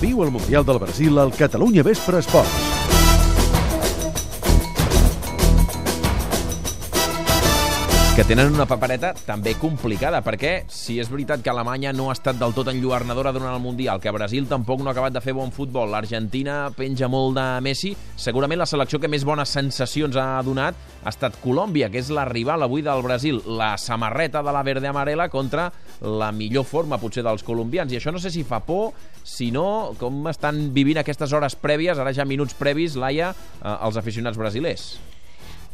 Viu el Mundial del Brasil al Catalunya Vespre Esports. Que tenen una papereta també complicada, perquè si és veritat que Alemanya no ha estat del tot enlluernadora durant el Mundial, que Brasil tampoc no ha acabat de fer bon futbol, l'Argentina penja molt de Messi, segurament la selecció que més bones sensacions ha donat ha estat Colòmbia, que és la rival avui del Brasil, la samarreta de la verde amarela contra la millor forma potser dels colombians, i això no sé si fa por, si no, com estan vivint aquestes hores prèvies, ara ja minuts previs, Laia, eh, els aficionats brasilers.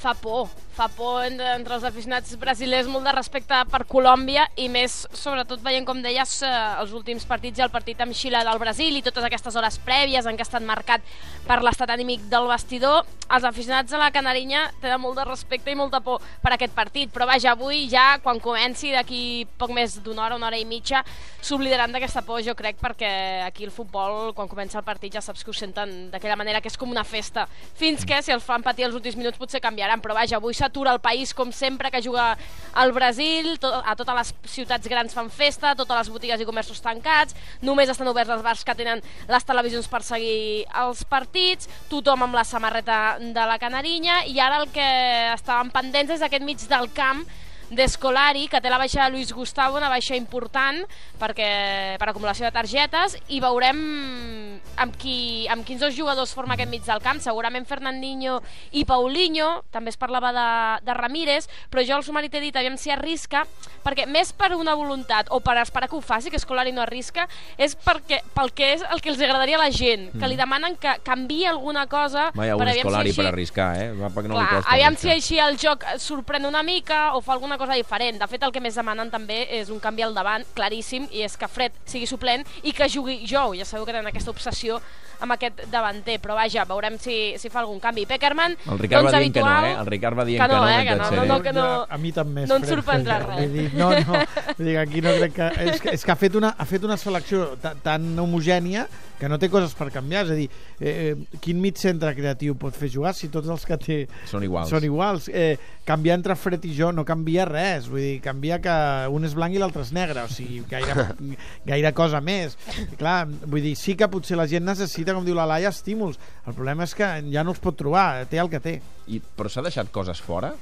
Fa por, fa por entre, entre els aficionats brasilers, molt de respecte per Colòmbia i més, sobretot, veient, com deies, eh, els últims partits i el partit amb Xile del Brasil i totes aquestes hores prèvies en què ha estat marcat per l'estat anímic del vestidor, els aficionats de la Canarinya tenen molt de respecte i molta por per aquest partit, però vaja, avui ja, quan comenci, d'aquí poc més d'una hora, una hora i mitja, s'oblidaran d'aquesta por, jo crec, perquè aquí el futbol, quan comença el partit, ja saps que ho senten d'aquella manera que és com una festa, fins que, si els fan patir els últims minuts, potser canviarà faran, però vaja, avui s'atura el país com sempre que juga al Brasil, to a totes les ciutats grans fan festa, totes les botigues i comerços tancats, només estan oberts els bars que tenen les televisions per seguir els partits, tothom amb la samarreta de la Canarinya, i ara el que estàvem pendents és aquest mig del camp d'Escolari, que té la baixa de Luis Gustavo, una baixa important perquè per acumulació de targetes, i veurem amb, qui, amb quins dos jugadors forma aquest mig del camp. Segurament Fernandinho i Paulinho, també es parlava de, de Ramírez, però jo al sumari t'he dit, aviam si arrisca, perquè més per una voluntat o per esperar que ho faci, que Escolari no arrisca, és perquè, pel que és el que els agradaria a la gent, que li mm. demanen que canvi alguna cosa Vaja, un Escolari si així... per arriscar, eh? Va, no Clar, li aviam arriscar. si així el joc sorprèn una mica o fa alguna cosa diferent. De fet, el que més demanen també és un canvi al davant claríssim i és que Fred sigui suplent i que jugui Jou. Ja sabeu que tenen aquesta obsessió amb aquest davanter, però vaja, veurem si, si fa algun canvi. Peckerman, el Ricard doncs va dient habitual, que no, eh? El Ricard va dient que no, eh? que no, no, no, que no, a mi també no ens sorprendrà res. Dir, no, no, dir, aquí no crec que... És que, és que ha, fet una, ha fet una selecció tan homogènia que no té coses per canviar, és a dir, eh, eh, quin mig centre creatiu pot fer jugar si tots els que té són iguals? Són iguals. Eh, canviar entre Fred i jo no canvia res, vull dir, canvia que un és blanc i l'altre és negre, o sigui, gaire, gaire cosa més. I clar, vull dir, sí que potser la gent necessita, com diu la Laia, estímuls. El problema és que ja no els pot trobar, té el que té. I, però s'ha deixat coses fora?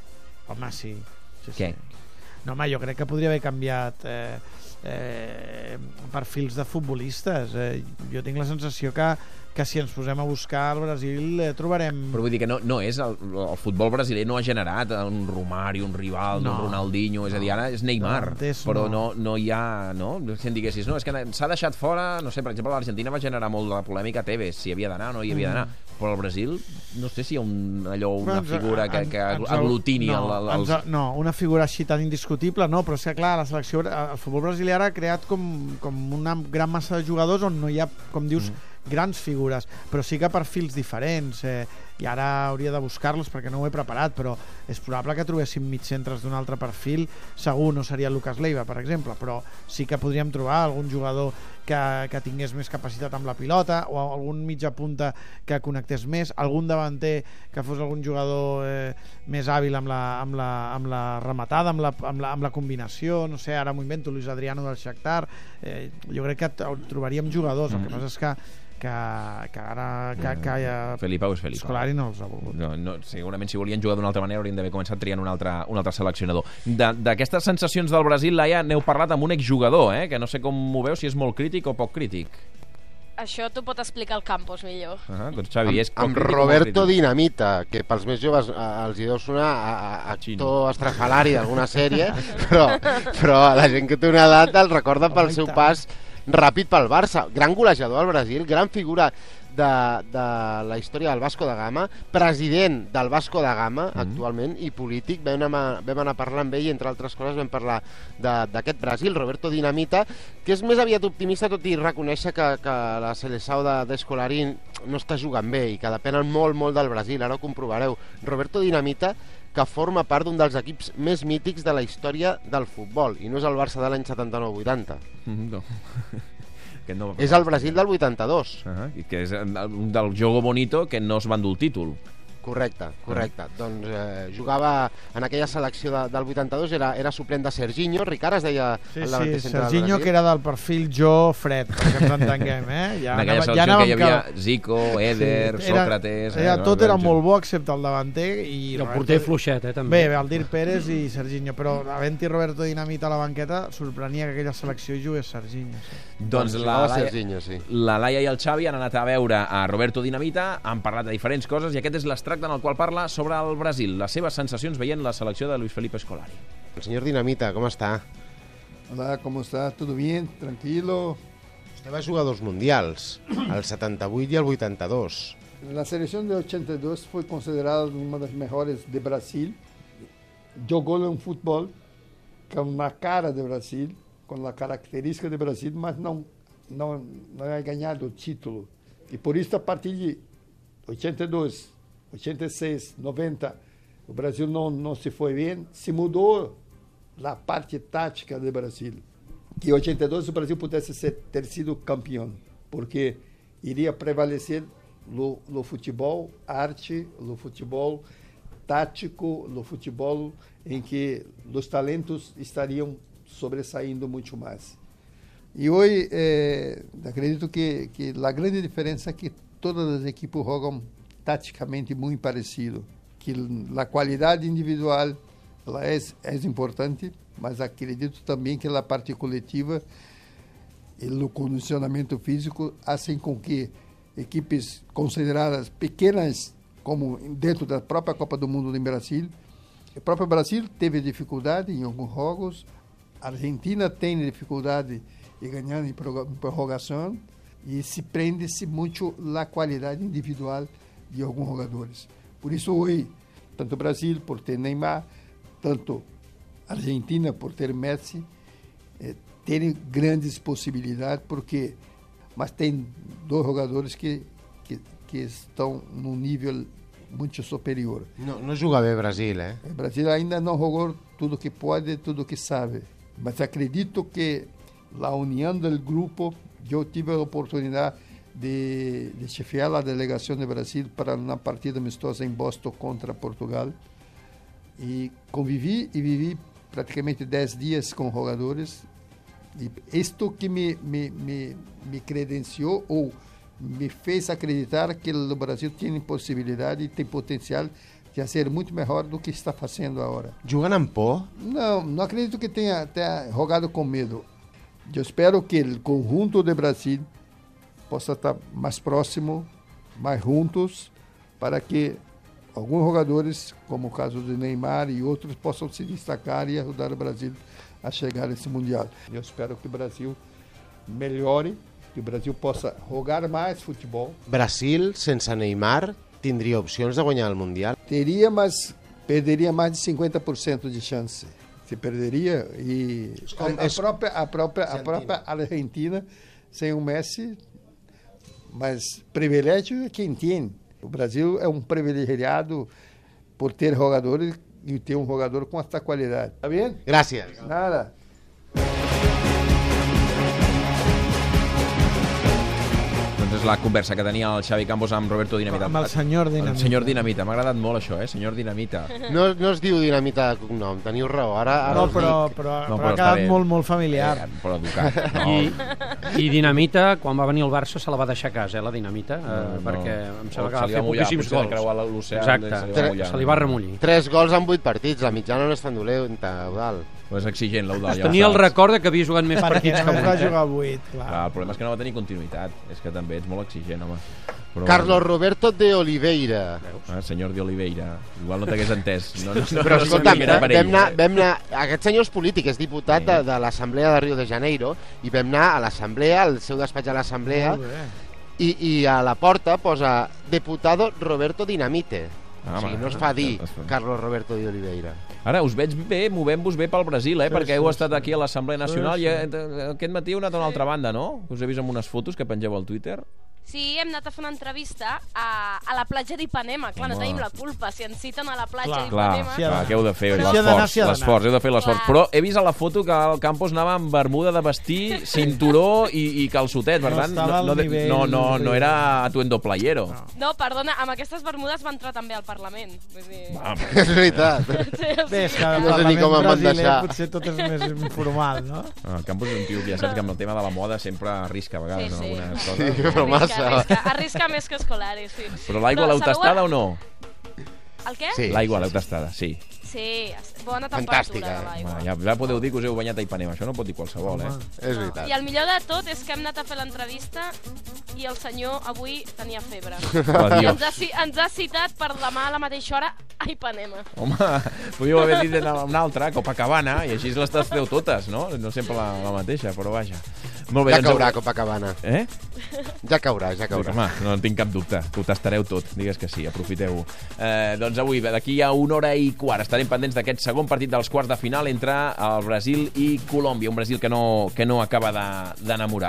Home, sí. sí Què? Sí. No, home, jo crec que podria haver canviat... Eh, eh, perfils de futbolistes. Eh, jo tinc la sensació que que si ens posem a buscar al Brasil eh, trobarem... Però vull dir que no, no és el, el futbol brasiler no ha generat un Romario, un rival, no, un Ronaldinho, és a dir, ara és Neymar, no, però no. no, no hi ha... No? Si em diguessis, no, és que s'ha deixat fora, no sé, per exemple, l'Argentina va generar molt de polèmica a Tevez, si havia d'anar o no hi havia d'anar, mm. però al Brasil no sé si hi ha un, allò, una ens, figura que, que ens, aglutini no, el, el, els... Ens, no, una figura així tan indiscutible, no, però és que clar, la selecció, el futbol brasiler ha creat com, com una gran massa de jugadors on no hi ha, com dius, mm grans figures, però sí que perfils diferents. Eh, i ara hauria de buscar-los perquè no ho he preparat, però és probable que trobéssim mig centres d'un altre perfil, segur no seria Lucas Leiva, per exemple, però sí que podríem trobar algun jugador que, que tingués més capacitat amb la pilota o algun mitja punta que connectés més, algun davanter que fos algun jugador eh, més hàbil amb la, amb, la, amb la rematada, amb la, amb, la, amb la combinació, no sé, ara m'ho invento, Luis Adriano del Shakhtar, eh, jo crec que trobaríem jugadors, el que mm. passa és que que, que ara que, que, que Felipao és Felipao. Escolari no els ha volgut. No, no, segurament si volien jugar d'una altra manera haurien d'haver començat triant un altre, un altre seleccionador. D'aquestes sensacions del Brasil, Laia, n'heu parlat amb un exjugador, eh? que no sé com ho veu, si és molt crític o poc crític. Això t'ho pot explicar el Campos millor. Ah, doncs Xavi, és amb, amb Roberto Dinamita, que pels més joves eh, els hi deu sonar a, a actor estrafalari d'alguna sèrie, però, però la gent que té una edat el recorda pel seu pas ràpid pel Barça. Gran golejador al Brasil, gran figura de, de la història del Vasco da Gama, president del Vasco da Gama mm. actualment i polític. Vam anar, vam anar a parlar amb ell, entre altres coses vam parlar d'aquest Brasil, Roberto Dinamita, que és més aviat optimista tot i reconèixer que, que la Seleção d'Escolari de, no està jugant bé i que depenen molt, molt del Brasil, ara ho comprovareu. Roberto Dinamita que forma part d'un dels equips més mítics de la història del futbol, i no és el Barça de l'any 79-80. Mm, no. que no... És el Brasil del 82. Uh -huh. I que és un del Jogo Bonito que no es va endur el títol. Correcte, correcte. Doncs eh, jugava en aquella selecció de, del 82, era, era suplent de Serginho, Ricard es deia Sí, el sí, Serginho, que era del perfil jo fred, perquè ens entenguem, eh? Ja en aquella anava- selecció que hi havia cal- Zico, Eder, Sí, era- Sócrates... Era, eh, tot era molt bo excepte el davanter i... I el Roberto- porter fluixet, eh, també. Bé, Valdir Pérez i Serginho, però havent-hi Roberto Dinamita a la banqueta, sorprenia que aquella selecció hi jugués Serginho. Sí. Doncs la jugava Laia, Serginho, sí. la Laia i el Xavi han anat a veure a Roberto Dinamita, han parlat de diferents coses i aquest és l'extracte en el qual parla sobre el Brasil, les seves sensacions veient la selecció de Luis Felipe Scolari. El senyor Dinamita, com està? Hola, ¿cómo está? ¿Todo bien? ¿Tranquilo? Vostè va jugar dos mundials, el 78 i el 82. La selección de 82 fue considerada una de las mejores de Brasil. Jugó en fútbol con la cara de Brasil, con la característica de Brasil, mas não, não, não é ganhado o título. E por isso, a partir de 82, 86, 90, o Brasil não, não se foi bem, se mudou a parte tática do Brasil. Que em 82 o Brasil pudesse ser, ter sido campeão, porque iria prevalecer no, no futebol arte, no futebol tático, no futebol em que os talentos estariam sobressaindo muito mais. E hoje, eh, acredito que, que a grande diferença é que todas as equipes jogam taticamente muito parecido, que a qualidade individual ela é, é importante, mas acredito também que a parte coletiva e o condicionamento físico fazem com que equipes consideradas pequenas, como dentro da própria Copa do Mundo em Brasil, o próprio Brasil teve dificuldade em alguns jogos, a Argentina tem dificuldade em ganhar em prorrogação e se prende-se muito na qualidade individual de alguns jogadores. Por isso hoje, tanto Brasil por ter Neymar, tanto Argentina por ter Messi, tem grandes possibilidades porque mas tem dois jogadores que, que, que estão num nível muito superior. No, no juga bé Brasil, eh? O Brasil ainda não jogou tudo que pode, tudo que sabe, mas acredito que a união do grupo, eu tive a oportunidade de, de chefiar a delegação do Brasil para uma partida amistosa em Boston contra Portugal e convivi e vivi praticamente 10 dias com jogadores e isto que me, me, me, me credenciou ou me fez acreditar que o Brasil tem possibilidade e tem potencial de ser muito melhor do que está fazendo agora. Amb por? Não, não acredito que tenha, tenha jogado com medo. Eu espero que o conjunto de Brasil possa estar mais próximo, mais juntos, para que alguns jogadores, como o caso de Neymar e outros, possam se destacar e ajudar o Brasil a chegar a esse Mundial. Eu espero que o Brasil melhore, que o Brasil possa jogar mais futebol. Brasil, sense Neymar, tindria opcions de guanyar el Mundial? Teria, mas perderia mais de 50% de chance. Se perderia e a, a própria a própria a Argentina. própria Argentina sem o Messi, mas privilégio é quem tem. O Brasil é um privilegiado por ter jogadores e ter um jogador com esta qualidade. Tá vendo? Gràcies. Nada. Doncs és la conversa que tenia el Xavi Campos amb Roberto Dinamita. Amb el senyor Dinamita. El senyor Dinamita. M'ha agradat molt això, eh? Senyor Dinamita. No, no es diu dinamita de cognom, teniu raó. Ara, ara No, però, dic. però, No, però, però ha quedat bé. molt, molt familiar. Eh, però educat. No, I, I Dinamita, quan va venir al Barça, se la va deixar a casa, eh, la Dinamita, eh, perquè em sembla que va fer poquíssims gols. creuar l'oceà, Exacte, se li va mullar. se li va remullir. Tres gols en vuit partits, la mitjana no és tan dolenta, Eudal. Pues exigent, l'Eudal. Ja Tenia el record de que havia jugat més partits que només va vuit. Eh? jugar 8, clar. Clar, el problema és que no va tenir continuïtat. És que també ets molt exigent, home. Però, Carlos Roberto de Oliveira. Ah, senyor de Oliveira. Igual no t'hagués entès. No, no, no, Però no escolta'm, era per vam ell, anar, eh? vam anar, aquest senyor és polític, és diputat de, de l'Assemblea de Rio de Janeiro, i vam anar a l'Assemblea, al seu despatx a l'Assemblea, i, i a la porta posa Deputado Roberto Dinamite. Ah, o sigui, no es fa dir. Carlos Roberto de Oliveira. Ara us veig bé, movent-vos bé pel Brasil, eh? Sí, perquè sí, heu estat sí. aquí a l'Assemblea Nacional Sí, i sí. eh, aquest matí heu anat a una altra banda, no? Us he vist amb unes fotos que pengeu al Twitter. Sí, hem anat a fer una entrevista a, a la platja d'Ipanema. Clar, no Home. tenim la culpa. Si ens citen a la platja Clar, Clar, d'Ipanema... sí, clar, d'anar. que heu de fer Però- Si ha d'anar, l'esforç, ha d'anar. l'esforç, heu de fer l'esforç. Clar. Però he vist a la foto que el Campos anava amb bermuda de vestir, cinturó i, i calçotet, per No tant, estava al no, no, nivell no, no, no era atuendo playero. No. No, perdona, amb aquestes bermudes va entrar també al Parlament. Vull dir... Ah, És veritat. Sí, o Bé, és sigui, que el No sé ni Parlament com em van brasiler deixar. potser tot és més informal, no? el Campos és un tio que ja saps que amb el tema de la moda sempre arrisca a vegades Sí, sí. en algunes Sí, coses. però arrisca, Arrisca, arrisca més que Escolari, sí. Però l'aigua l'heu tastada o no? El què? Sí. L'aigua l'heu tastada, sí. Sí, bona temperatura Fantàstica, de eh? l'aigua. Va, ja, ja podeu dir que us heu banyat a Ipanema, això no pot dir qualsevol, eh? És No. veritat. I el millor de tot és que hem anat a fer l'entrevista i el senyor avui tenia febre. I ens ha, ci- ens ha citat per demà a la mateixa hora a Ipanema. Home, podíeu haver dit una altra, Copacabana, i així les tasteu totes, no? No sempre la, la mateixa, però vaja. Molt bé, Ja doncs... caurà Copacabana. Eh? Ja caurà, ja caurà. Home, no en tinc cap dubte, ho tastareu tot, digues que sí, aprofiteu-ho. Eh, doncs avui, d'aquí a una hora i quart, estarem pendents d'aquest segon partit dels quarts de final entre el Brasil i Colòmbia, un Brasil que no, que no acaba de- d'enamorar.